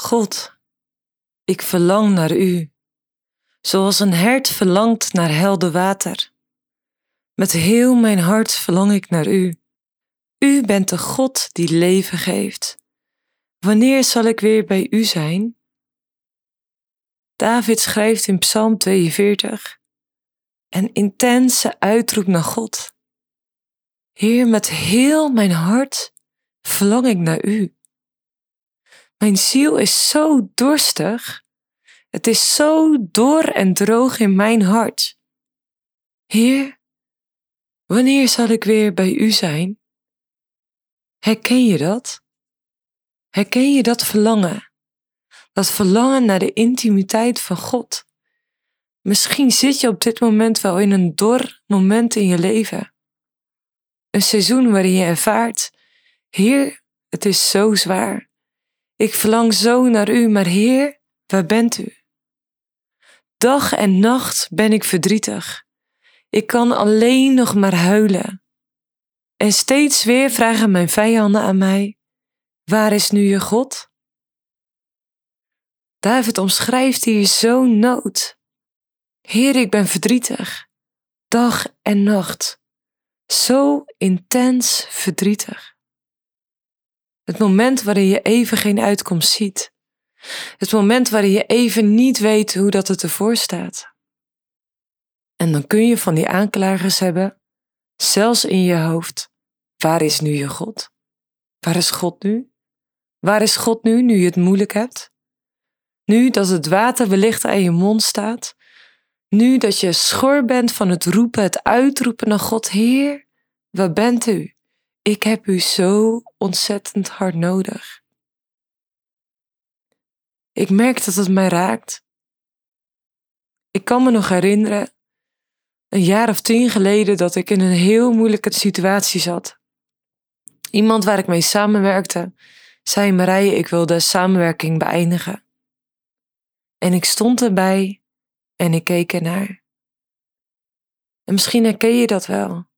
God, ik verlang naar U, zoals een hert verlangt naar helder water. Met heel mijn hart verlang ik naar U. U bent de God die leven geeft. Wanneer zal ik weer bij U zijn? David schrijft in Psalm 42 een intense uitroep naar God. Heer, met heel mijn hart verlang ik naar U. Mijn ziel is zo dorstig. Het is zo dor en droog in mijn hart. Heer, wanneer zal ik weer bij U zijn? Herken je dat? Herken je dat verlangen? Dat verlangen naar de intimiteit van God. Misschien zit je op dit moment wel in een dor moment in je leven. Een seizoen waarin je ervaart, Heer, het is zo zwaar. Ik verlang zo naar U, maar Heer, waar bent U? Dag en nacht ben ik verdrietig. Ik kan alleen nog maar huilen. En steeds weer vragen mijn vijanden aan mij: Waar is nu je God? David omschrijft hier zo'n nood. Heer, ik ben verdrietig, dag en nacht, zo intens verdrietig. Het moment waarin je even geen uitkomst ziet. Het moment waarin je even niet weet hoe dat het ervoor staat. En dan kun je van die aanklagers hebben, zelfs in je hoofd. Waar is nu je God? Waar is God nu? Waar is God nu, nu je het moeilijk hebt? Nu dat het water wellicht aan je mond staat? Nu dat je schor bent van het roepen, het uitroepen naar God, Heer, waar bent u? Ik heb u zo ontzettend hard nodig. Ik merk dat het mij raakt. Ik kan me nog herinneren, een jaar of tien geleden, dat ik in een heel moeilijke situatie zat. Iemand waar ik mee samenwerkte, zei Marije, ik wil de samenwerking beëindigen. En ik stond erbij en ik keek ernaar. En misschien herken je dat wel.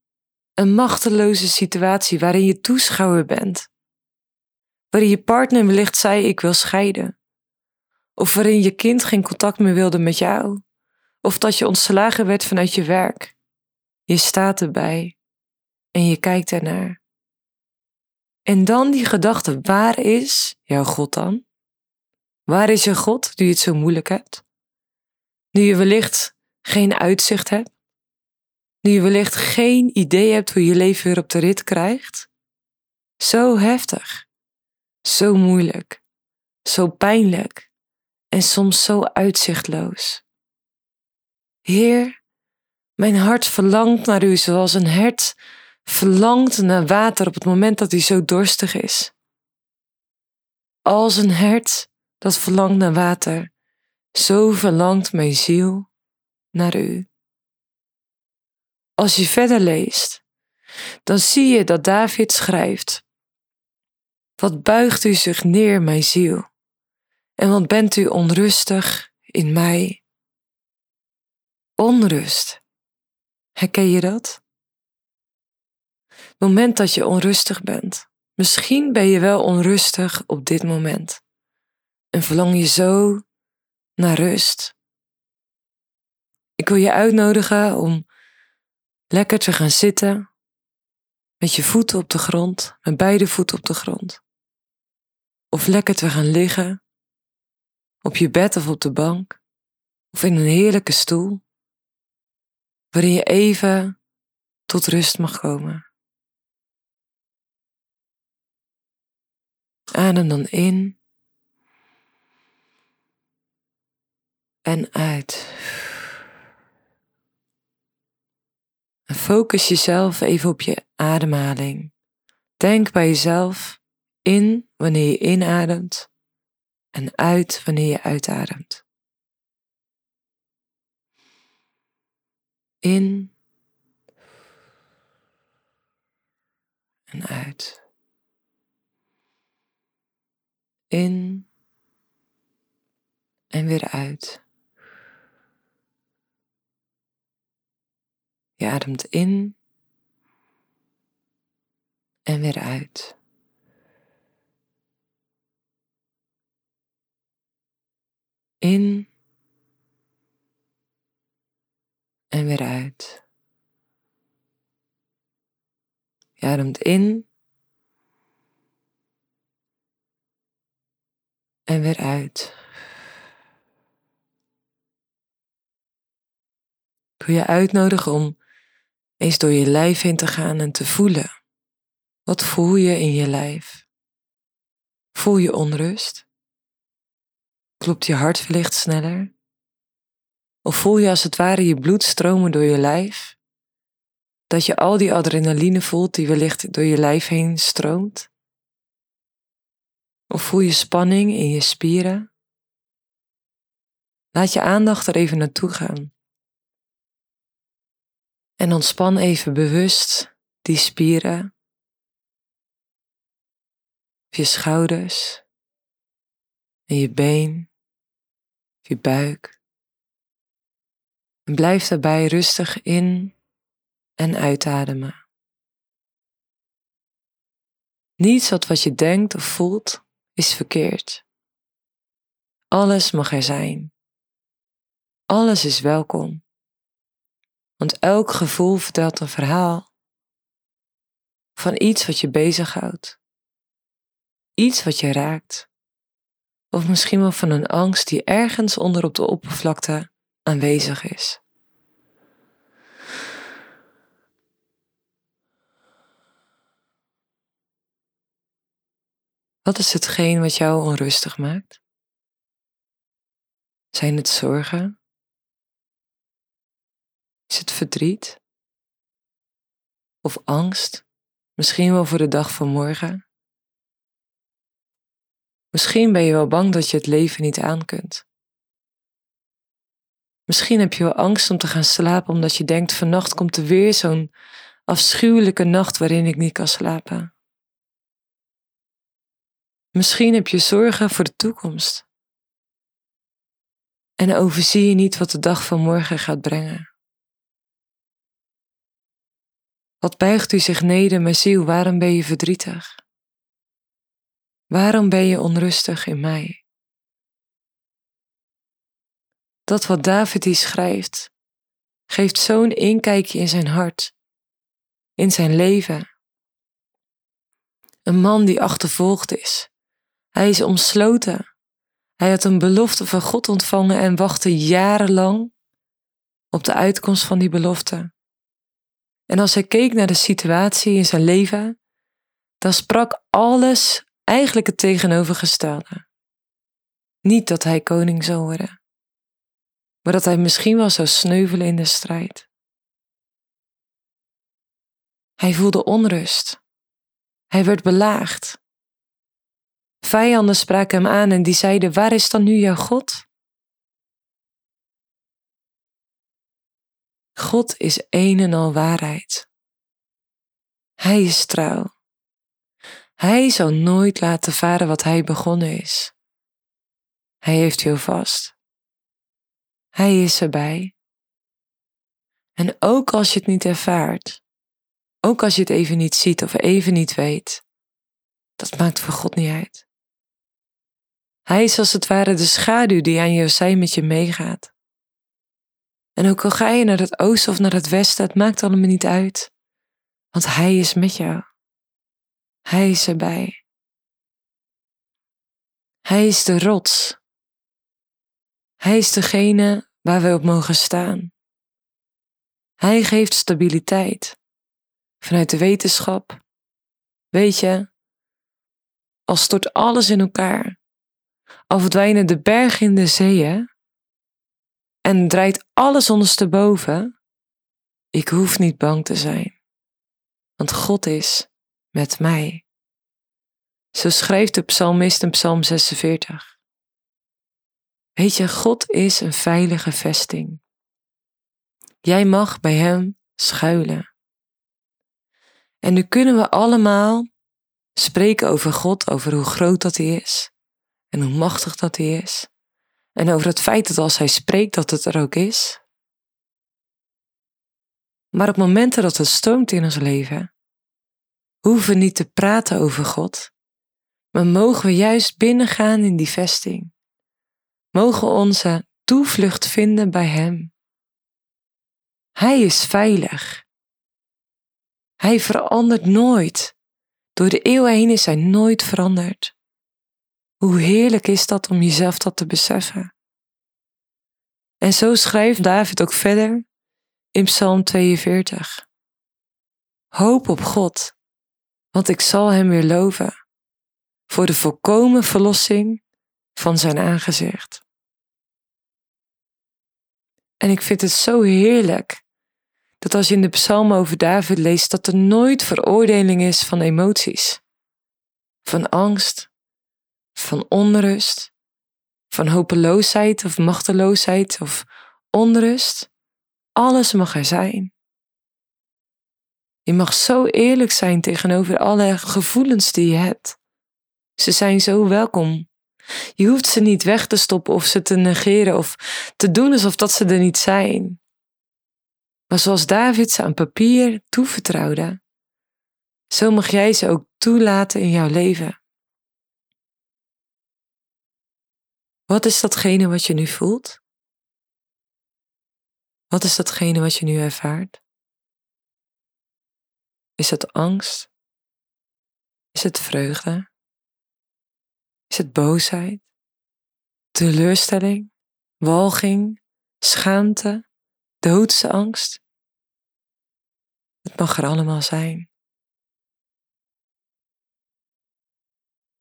Een machteloze situatie waarin je toeschouwer bent. Waarin je partner wellicht zei: Ik wil scheiden. Of waarin je kind geen contact meer wilde met jou. Of dat je ontslagen werd vanuit je werk. Je staat erbij en je kijkt ernaar. En dan die gedachte: waar is jouw God dan? Waar is je God je het zo moeilijk hebt? Nu je wellicht geen uitzicht hebt? Nu je wellicht geen idee hebt hoe je leven weer op de rit krijgt? Zo heftig, zo moeilijk, zo pijnlijk en soms zo uitzichtloos. Heer, mijn hart verlangt naar u zoals een hert verlangt naar water op het moment dat hij zo dorstig is. Als een hert dat verlangt naar water, zo verlangt mijn ziel naar u. Als je verder leest, dan zie je dat David schrijft: Wat buigt u zich neer, mijn ziel, en wat bent u onrustig in mij? Onrust. Herken je dat? Het moment dat je onrustig bent. Misschien ben je wel onrustig op dit moment. En verlang je zo naar rust. Ik wil je uitnodigen om lekker te gaan zitten met je voeten op de grond, met beide voeten op de grond. Of lekker te gaan liggen op je bed of op de bank of in een heerlijke stoel, waarin je even tot rust mag komen. Adem dan in en uit. En focus jezelf even op je ademhaling. Denk bij jezelf in wanneer je inademt en uit wanneer je uitademt. In en uit. In en weer uit. Je ademt in en weer uit. in en weer uit. Je ademt in en weer uit. Ik wil je uitnodigen om eens door je lijf heen te gaan en te voelen. Wat voel je in je lijf? Voel je onrust? Klopt je hart wellicht sneller? Of voel je als het ware je bloed stromen door je lijf? Dat je al die adrenaline voelt die wellicht door je lijf heen stroomt? Of voel je spanning in je spieren? Laat je aandacht er even naartoe gaan. En ontspan even bewust die spieren, je schouders en je been, je buik. En blijf daarbij rustig in en uitademen. Niets wat wat je denkt of voelt is verkeerd. Alles mag er zijn. Alles is welkom. Want elk gevoel vertelt een verhaal van iets wat je bezighoudt. Iets wat je raakt. Of misschien wel van een angst die ergens onder op de oppervlakte aanwezig is. Wat is hetgeen wat jou onrustig maakt? Zijn het zorgen? Is het verdriet? Of angst? Misschien wel voor de dag van morgen? Misschien ben je wel bang dat je het leven niet aan kunt. Misschien heb je wel angst om te gaan slapen omdat je denkt vannacht komt er weer zo'n afschuwelijke nacht waarin ik niet kan slapen. Misschien heb je zorgen voor de toekomst. En overzie je niet wat de dag van morgen gaat brengen. Wat buigt u zich neder, mijn ziel, waarom ben je verdrietig? Waarom ben je onrustig in mij? Dat wat David hier schrijft, geeft zo'n inkijkje in zijn hart, in zijn leven. Een man die achtervolgd is. Hij is omsloten. Hij had een belofte van God ontvangen en wachtte jarenlang op de uitkomst van die belofte. En als hij keek naar de situatie in zijn leven, dan sprak alles eigenlijk het tegenovergestelde. Niet dat hij koning zou worden, maar dat hij misschien wel zou sneuvelen in de strijd. Hij voelde onrust. Hij werd belaagd. Vijanden spraken hem aan en die zeiden: Waar is dan nu jouw God? God is een en al waarheid. Hij is trouw. Hij zal nooit laten varen wat hij begonnen is. Hij heeft jou vast. Hij is erbij. En ook als je het niet ervaart, ook als je het even niet ziet of even niet weet, dat maakt voor God niet uit. Hij is als het ware de schaduw die aan jou zij met je meegaat. En ook al ga je naar het oosten of naar het westen, het maakt allemaal niet uit, want Hij is met jou. Hij is erbij. Hij is de rots. Hij is degene waar we op mogen staan. Hij geeft stabiliteit. Vanuit de wetenschap. Weet je, als stort alles in elkaar, al verdwijnen de bergen in de zeeën en draait alles ondersteboven, ik hoef niet bang te zijn, want God is met mij. Zo schrijft de psalmist in Psalm 46. Weet je, God is een veilige vesting. Jij mag bij Hem schuilen. En nu kunnen we allemaal spreken over God, over hoe groot dat Hij is en hoe machtig dat Hij is. En over het feit dat als Hij spreekt, dat het er ook is. Maar op momenten dat het stormt in ons leven, hoeven niet te praten over God, maar mogen we juist binnengaan in die vesting. mogen onze toevlucht vinden bij Hem. Hij is veilig. Hij verandert nooit. Door de eeuwen heen is hij nooit veranderd. Hoe heerlijk is dat om jezelf dat te beseffen. En zo schrijft David ook verder in Psalm 42. Hoop op God, want ik zal Hem weer loven voor de volkomen verlossing van Zijn aangezicht. En ik vind het zo heerlijk dat als je in de psalm over David leest, dat er nooit veroordeling is van emoties, van angst, van onrust, van hopeloosheid of machteloosheid of onrust. Alles mag er zijn. Je mag zo eerlijk zijn tegenover alle gevoelens die je hebt. Ze zijn zo welkom. Je hoeft ze niet weg te stoppen of ze te negeren of te doen alsof dat ze er niet zijn. Maar zoals David ze aan papier toevertrouwde, zo mag jij ze ook toelaten in jouw leven. Wat is datgene wat je nu voelt? Wat is datgene wat je nu ervaart? Is het angst? Is het vreugde? Is het boosheid? Teleurstelling? Walging? Schaamte? Doodsangst? Het mag er allemaal zijn.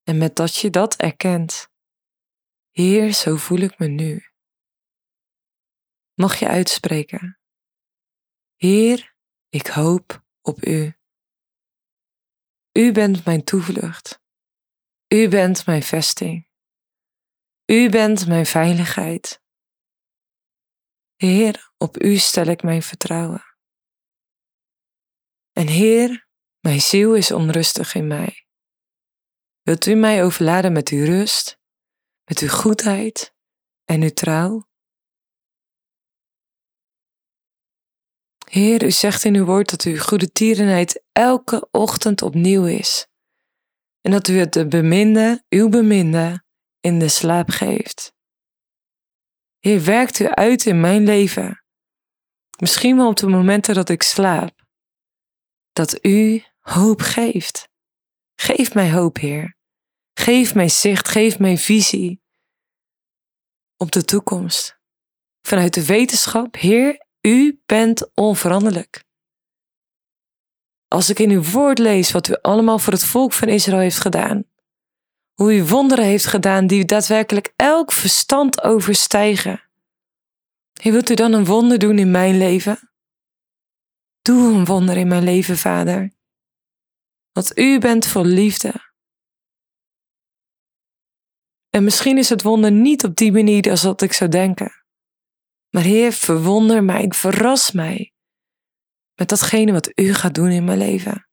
En met dat je dat erkent, Heer, zo voel ik me nu. Mag je uitspreken. Heer, ik hoop op U. U bent mijn toevlucht. U bent mijn vesting. U bent mijn veiligheid. Heer, op U stel ik mijn vertrouwen. En Heer, mijn ziel is onrustig in mij. Wilt U mij overladen met Uw rust, met Uw goedheid en Uw trouw? Heer, U zegt in Uw woord dat Uw goede tierenheid elke ochtend opnieuw is. En dat U het de beminde, uw beminde, in de slaap geeft. Heer, werkt U uit in mijn leven. Misschien wel op de momenten dat ik slaap dat u hoop geeft. Geef mij hoop, Heer. Geef mij zicht, geef mij visie op de toekomst. Vanuit de wetenschap, Heer, u bent onveranderlijk. Als ik in uw woord lees wat u allemaal voor het volk van Israël heeft gedaan, hoe u wonderen heeft gedaan die daadwerkelijk elk verstand overstijgen. Heer, wilt u dan een wonder doen in mijn leven? Doe een wonder in mijn leven, Vader. Want u bent vol liefde. En misschien is het wonder niet op die manier als dat ik zou denken. Maar Heer, verwonder mij, verras mij met datgene wat u gaat doen in mijn leven.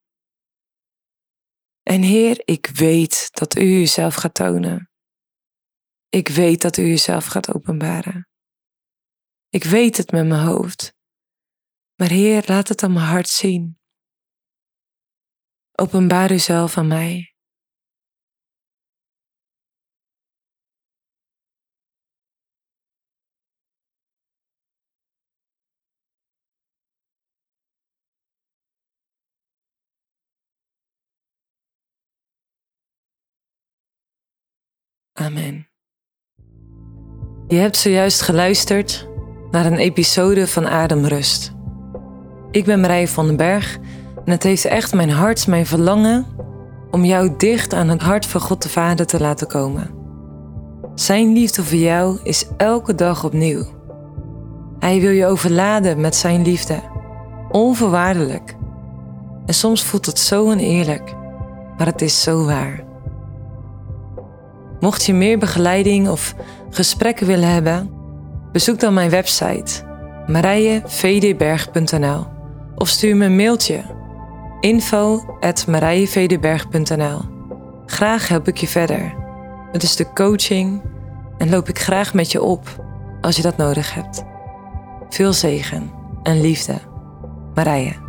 En Heer, ik weet dat u uzelf gaat tonen. Ik weet dat u uzelf gaat openbaren. Ik weet het met mijn hoofd. Maar Heer, laat het aan mijn hart zien. Openbaar uzelf aan mij. Amen. Je hebt zojuist geluisterd naar een episode van Ademrust. Ik ben Marije van den Berg en het heeft echt mijn hart, mijn verlangen om jou dicht aan het hart van God de Vader te laten komen. Zijn liefde voor jou is elke dag opnieuw. Hij wil je overladen met zijn liefde, onvoorwaardelijk. En soms voelt het zo oneerlijk, maar het is zo waar. Mocht je meer begeleiding of gesprekken willen hebben, bezoek dan mijn website marijevdberg.nl of stuur me een mailtje info.marijevedenberg.nl Graag help ik je verder. Het is de coaching en loop ik graag met je op als je dat nodig hebt. Veel zegen en liefde. Marije.